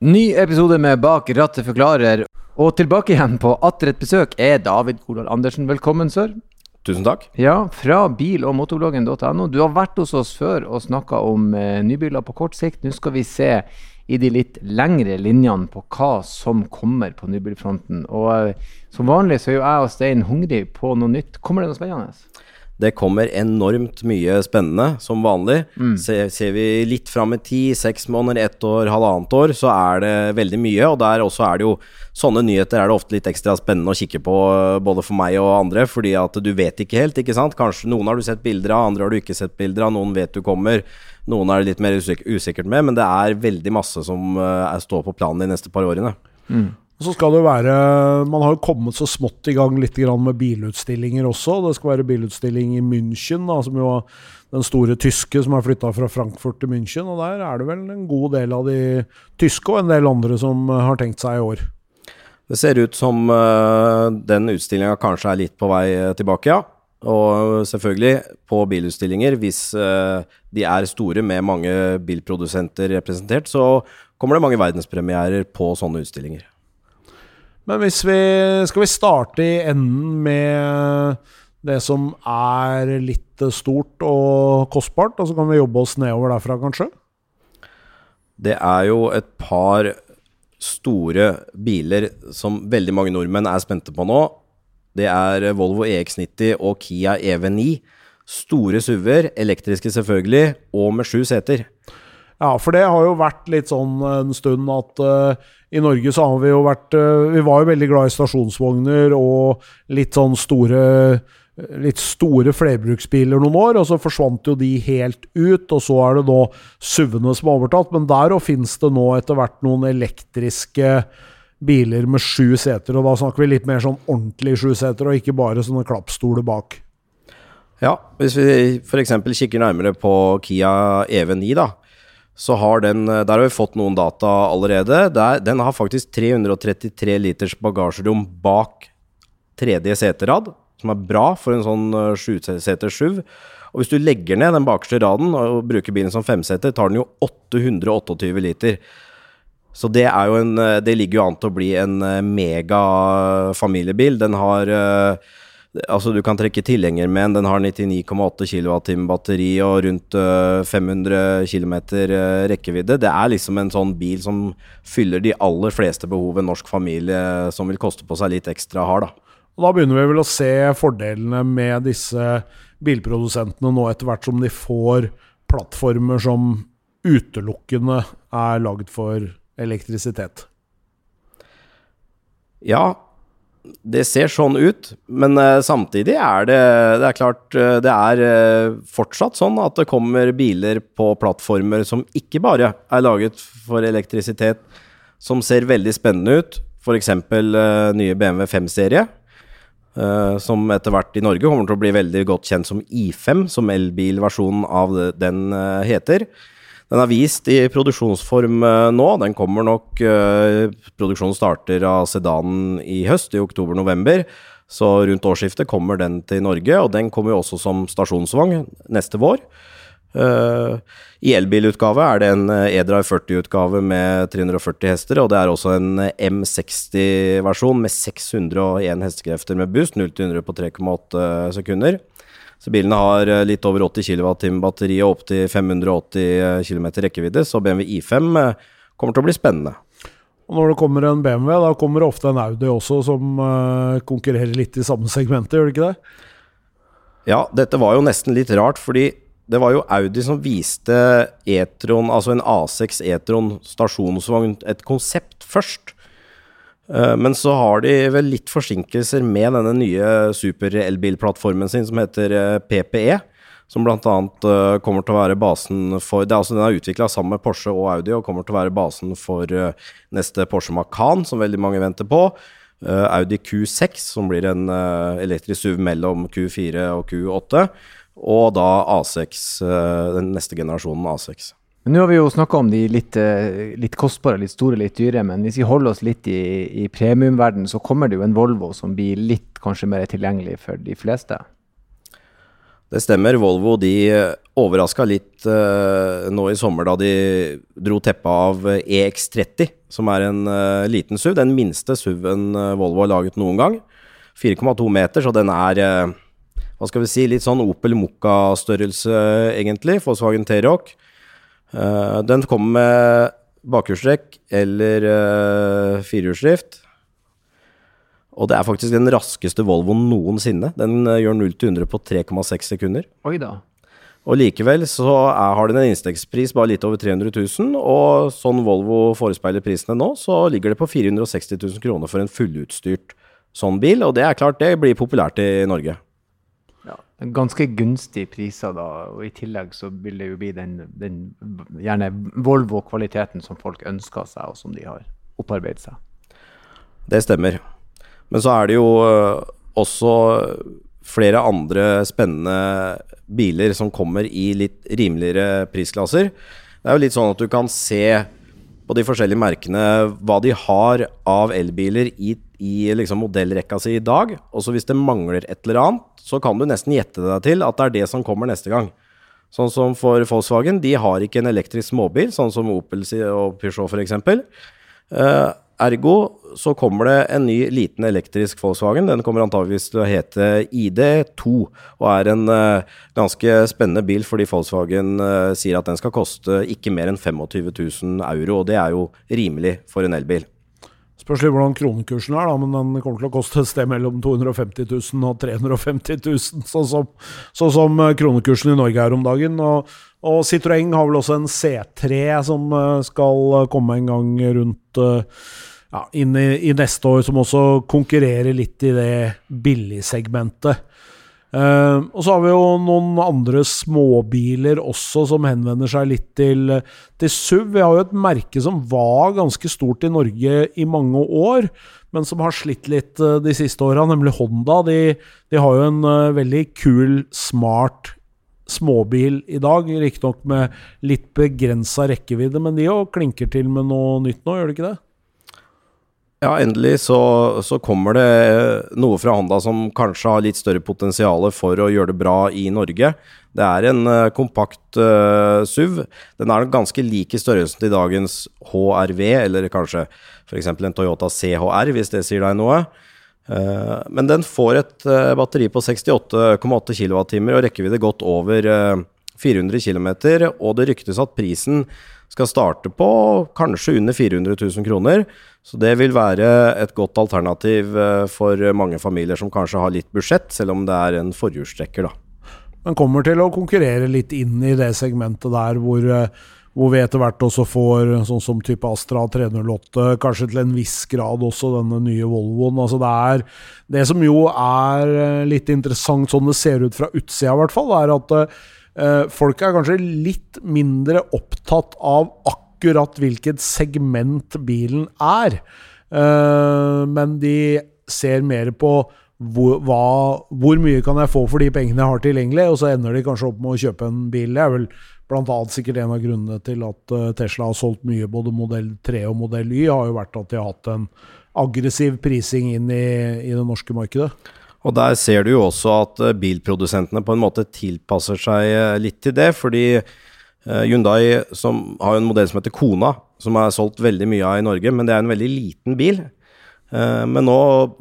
Ny episode med Bak rattet forklarer. Og tilbake igjen på atter et besøk er David Kolal Andersen. Velkommen, sør. Tusen takk. Ja, fra bil- og motorbloggen.no. Du har vært hos oss før og snakka om eh, nybiler på kort sikt. Nå skal vi se i de litt lengre linjene på hva som kommer på nybilfronten. Og eh, som vanlig så er jo jeg og Stein hungrig på noe nytt. Kommer det noe spennende? Det kommer enormt mye spennende, som vanlig. Mm. Se, ser vi litt fram i tid, seks måneder, ett år, halvannet år, så er det veldig mye. Og der også er det jo Sånne nyheter er det ofte litt ekstra spennende å kikke på, både for meg og andre, fordi at du vet ikke helt, ikke sant. Kanskje noen har du sett bilder av, andre har du ikke sett bilder av, noen vet du kommer. Noen er det litt mer usikkert med, men det er veldig masse som uh, står på planen de neste par årene. Mm. Og så skal det være Man har jo kommet så smått i gang litt med bilutstillinger også. Det skal være bilutstilling i München, da, som jo er den store tyske som har flytta fra Frankfurt til München. Og der er det vel en god del av de tyske og en del andre som har tenkt seg i år. Det ser ut som uh, den utstillinga kanskje er litt på vei tilbake, ja. Og selvfølgelig, på bilutstillinger, hvis de er store med mange bilprodusenter representert, så kommer det mange verdenspremierer på sånne utstillinger. Men hvis vi Skal vi starte i enden med det som er litt stort og kostbart, og så kan vi jobbe oss nedover derfra, kanskje? Det er jo et par store biler som veldig mange nordmenn er spente på nå. Det er Volvo EX90 og Kia EV9. Store SUV-er, elektriske selvfølgelig, og med sju seter. Ja, for det har jo vært litt sånn en stund at uh, i Norge så har vi jo vært uh, Vi var jo veldig glad i stasjonsvogner og litt sånn store litt store flerbruksbiler noen år, og så forsvant jo de helt ut. Og så er det nå SUV-ene som har overtatt, men der òg finnes det nå etter hvert noen elektriske biler med sju seter. Og da snakker vi litt mer sånn ordentlig sju seter, og ikke bare sånne klappstoler bak. Ja, hvis vi f.eks. kikker nærmere på Kia EV9, da så har den eh, Der har vi fått noen data allerede. Der, den har faktisk 333 liters bagasjerom bak tredje seterad, som er bra for en sånn uh, sjuseters SUV. Og hvis du legger ned den bakerste raden og bruker bilen som femseter, tar den jo 828 liter. Så det, er jo en, eh, det ligger jo an til å bli en mega familiebil. Den har uh, Altså, du kan trekke tilhenger med den. Den har 99,8 kWh batteri og rundt 500 uh, km uh, rekkevidde. Det er liksom en sånn bil som fyller de aller fleste behov en norsk familie som vil koste på seg litt ekstra, har, da. Og da begynner vi vel å se fordelene med disse bilprodusentene nå, etter hvert som de får plattformer som utelukkende er lagd for elektrisitet. Ja, det ser sånn ut, men uh, samtidig er det Det er klart uh, det er uh, fortsatt sånn at det kommer biler på plattformer som ikke bare er laget for elektrisitet, som ser veldig spennende ut. F.eks. Uh, nye BMW 5-serie, som etter hvert i Norge kommer til å bli veldig godt kjent som I5, som elbilversjonen av den heter. Den er vist i produksjonsform uh, nå. Den kommer nok uh, Produksjonen starter av sedanen i høst, i oktober-november. Så rundt årsskiftet kommer den til Norge, og den kommer jo også som stasjonsvogn neste vår. Uh, I elbilutgave er det en E-Drive 40-utgave med 340 hester, og det er også en M60-versjon med 601 hestekrefter med boost, 0 100 på 3,8 sekunder. Så bilene har eh, litt over 80 kWh batteri og opptil 580 km rekkevidde, så BMW I5 eh, kommer til å bli spennende. Og når det kommer en BMW, da kommer det ofte en Audi også som uh, konkurrerer litt i samme segmentet, gjør det ikke det? Ja, dette var jo nesten litt rart, fordi det var jo Audi som viste E-tron, altså en A6 E-tron stasjonsvogn, et konsept først. Eh, men så har de vel litt forsinkelser med denne nye super-elbilplattformen sin som heter eh, PPE. Som bl.a. Uh, kommer til å være basen for det er altså Den er utvikla sammen med Porsche og Audi og kommer til å være basen for neste Porsche Macan, som veldig mange venter på. Audi Q6, som blir en elektrisk SUV mellom Q4 og Q8. Og da A6, den neste generasjonen A6. Men nå har vi jo snakka om de litt, eh, litt, kostbare, litt store, litt dyre. Men hvis vi holder oss litt i, i premiumverden, så kommer det jo en Volvo som blir litt kanskje mer tilgjengelig for de fleste? Det stemmer. Volvo de overraska litt uh, nå i sommer da de dro teppet av EX30, som er en uh, liten SUV. Den minste SUV-en uh, Volvo har laget noen gang. 4,2 meter, så den er hva skal vi si, litt sånn Opel Mokka-størrelse, egentlig. Volkswagen T-Rock. Den kommer med bakhjulstrekk eller firehjulsdrift. Og det er faktisk den raskeste Volvoen noensinne. Den uh, gjør 0 til 100 på 3,6 sekunder. Oi da. Og likevel så er, har den en innstegspris bare litt over 300 000, og sånn Volvo forespeiler prisene nå, så ligger det på 460 000 kroner for en fullutstyrt sånn bil, og det er klart det blir populært i Norge. Ganske gunstige priser da, og i tillegg så vil det jo bli den, den gjerne Volvo-kvaliteten som folk ønsker seg, og som de har opparbeidet seg. Det stemmer. Men så er det jo eh, også flere andre spennende biler som kommer i litt rimeligere prisklasser. Det er jo litt sånn at du kan se på de forskjellige merkene hva de har av elbiler i, i liksom modellrekka si i dag. Og så hvis det mangler et eller annet, så kan du nesten gjette deg til at det er det som kommer neste gang. Sånn som for Volkswagen, de har ikke en elektrisk småbil, sånn som Opel og Peugeot f.eks. Uh, Ergo så kommer det en ny liten elektrisk Volkswagen. Den kommer antageligvis til å hete ID2 og er en uh, ganske spennende bil fordi Volkswagen uh, sier at den skal koste ikke mer enn 25 000 euro, og det er jo rimelig for en elbil. Spørs hvordan kronekursen er, da, men den kommer til å koste et sted mellom 250 000 og 350 000, sånn som, sånn som eh, kronekursen i Norge er om dagen. og og Citroën har vel også en C3 som skal komme en gang rundt ja, inn i, i, neste år, som også konkurrerer litt i det billigsegmentet. Uh, og så har vi jo noen andre småbiler også som henvender seg litt til, til SUV. Vi har jo et merke som var ganske stort i Norge i mange år, men som har slitt litt uh, de siste åra, nemlig Honda. De, de, har jo en uh, veldig kul, smart småbil i dag. Riktignok med litt begrensa rekkevidde, men de òg klinker til med noe nytt nå, gjør de ikke det? Ja, endelig så, så, kommer det noe fra Honda som kanskje har litt større potensial for å gjøre det bra i Norge. Det er en uh, kompakt uh, SUV. Den er ganske lik i størrelsen til dagens HRV, eller kanskje f.eks. en Toyota CHR, hvis det sier deg noe. Uh, men den får et batteri på 68,8 kWt og rekkevidde godt over 400 km, og det ryktes at prisen skal starte på kanskje under 400 000 kroner. Så det vil være et godt alternativ eh, for mange familier som kanskje har litt budsjett, selv om det er en forhjulstrekker, da. Den kommer til å konkurrere litt inn i det segmentet der hvor, eh, hvor vi etter hvert også får sånn som type Astra 308, kanskje til en viss grad også denne nye Volvoen. Altså det er Det som jo er eh, litt interessant, sånn det ser ut fra utsida i hvert fall, er at folk er kanskje litt mindre opptatt av akkurat akkurat hvilket segment bilen er. Uh, men de ser mer på hvor, hva, hvor, mye kan jeg få for de pengene jeg har tilgjengelig, og så ender de kanskje opp med å kjøpe en bil. Det er vel bl.a. sikkert en av grunnene til at uh, Tesla har solgt mye både modell 3 og modell Y, har jo vært at de har hatt en aggressiv prising inn i, i det norske markedet. Og der ser du jo også at uh, bilprodusentene på en måte tilpasser seg litt til det, fordi Hyundai som har en modell som heter Kona, som er solgt veldig mye av i Norge, men det er en veldig liten bil. Uh, men nå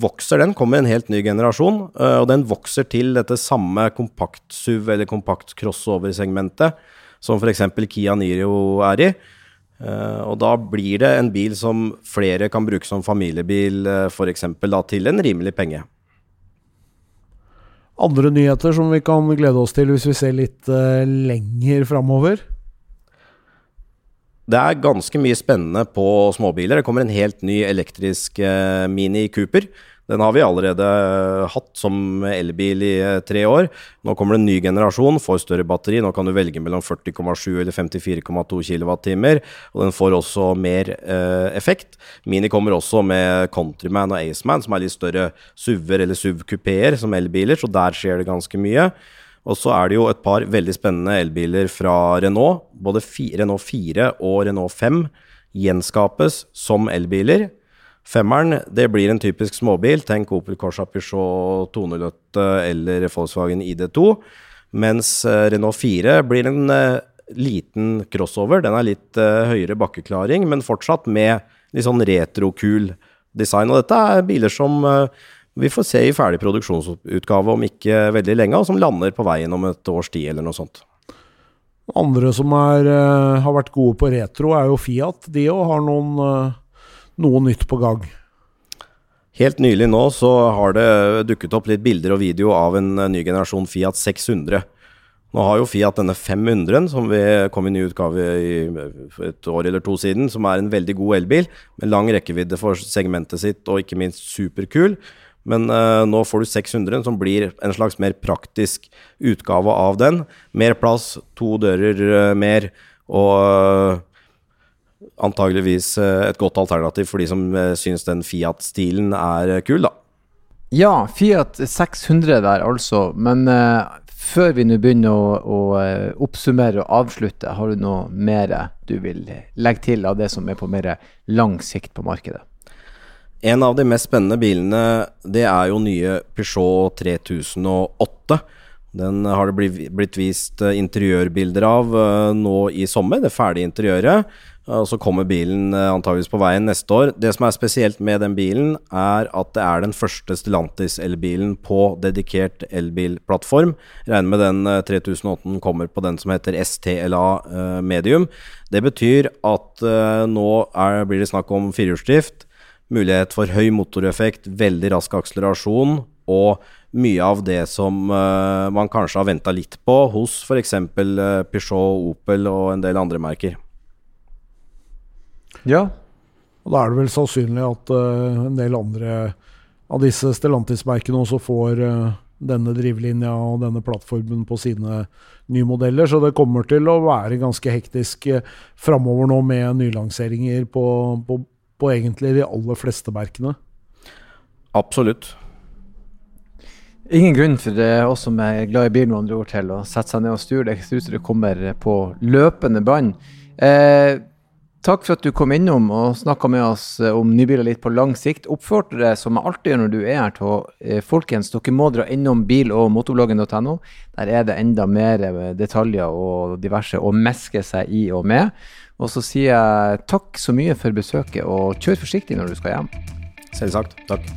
vokser den, kommer en helt ny generasjon, uh, og den vokser til dette samme kompakt-SUV eller kompakt-crossover-segmentet som f.eks. Kia Niro er i. og da blir det en bil som flere kan bruke som familiebil, f.eks. til en rimelig penge. Andre nyheter som vi kan glede oss til hvis vi ser litt lenger framover? Det er ganske mye spennende på småbiler. Det kommer en helt ny elektrisk uh, Mini Cooper. Den har vi allerede eh, hatt som elbil i eh, tre år. Nå kommer det en ny generasjon, får større batteri. Nå kan du velge mellom 40,7 eller 54,2 kWt, og den får også mer eh, effekt. Mini kommer også med Countryman og Aceman, som er litt større SUV-er eller SUV-kupeer som elbiler, så der skjer det ganske mye. Og så er det jo et par veldig spennende elbiler fra Renault. Både Renault 4 og Renault 5 gjenskapes som elbiler. Femmeren det blir en typisk småbil. Tenk Opel Corsa Peugeot 208 eller Volkswagen ID2. Mens eh, Renault 4 blir en eh, liten crossover. Den er litt eh, høyere bakkeklaring, men fortsatt med litt sånn retrokul design. Og dette er biler som vi får se i ferdig produksjonsutgave om ikke veldig lenge, og som lander på veien om et års tid eller noe sånt. Andre som er, har vært gode på retro, er jo Fiat. De òg har noen, noe nytt på gang. Helt nylig nå så har det dukket opp litt bilder og video av en ny generasjon Fiat 600. Nå har jo Fiat denne 500-en, som vi kom i ny utgave i for et år eller to siden, som er en veldig god elbil med lang rekkevidde for segmentet sitt og ikke minst superkul. Men uh, nå får du 600-en, som blir en slags mer praktisk utgave av den. Mer plass, to dører uh, mer og uh, antageligvis et godt alternativ for de som syns den Fiat-stilen er kul, da. Ja, Fiat 600 der altså. Men før vi nå begynner å, å, eh, oppsummere og avslutte, har du noe mer du vil legge til av det som er på mer lang sikt på markedet? En av de mest spennende bilene, det er jo nye Peugeot 3008. Den har det blitt vist eh, interiørbilder av eh, nå i sommer, det ferdige interiøret. Og så kommer bilen eh, antageligvis på veien neste år. Det som er spesielt med den bilen, er at det er den første Stellantis-elbilen på dedikert elbilplattform. Regner med den 3008 kommer på den som heter STLA Medium. Det betyr at nå er, blir det snakk om firehjulsdrift, mulighet for høy motoreffekt, veldig rask akselerasjon og mye av det som uh, man kanskje har venta litt på hos f.eks. Uh, eh, Peugeot, Opel og en del andre merker. Ja. Og da er det vel sannsynlig at uh, en del andre av disse Stellantis-merkene også får uh, denne drivlinja og denne plattformen på sine nye modeller. Så det kommer til å være ganske hektisk uh, framover nå med nylanseringer på, på, på egentlig de aller fleste merkene. Absolutt. Ingen grunn for oss som er glad i bil, med andre ord, til å sette seg ned og styre det. Det det kommer på løpende bånd. Eh, takk for at du kom innom og snakka med oss eh, om nybiler litt på lang sikt. Oppførte deg, som jeg alltid gjør når du er her, til eh, Folkens, dere må dra innom bil- og motorbloggen.no. Der er det enda mer eh, detaljer og diverse å meske seg i og med. Og så sier jeg takk så mye for besøket, og kjør forsiktig når du skal hjem. Selvsagt. Takk.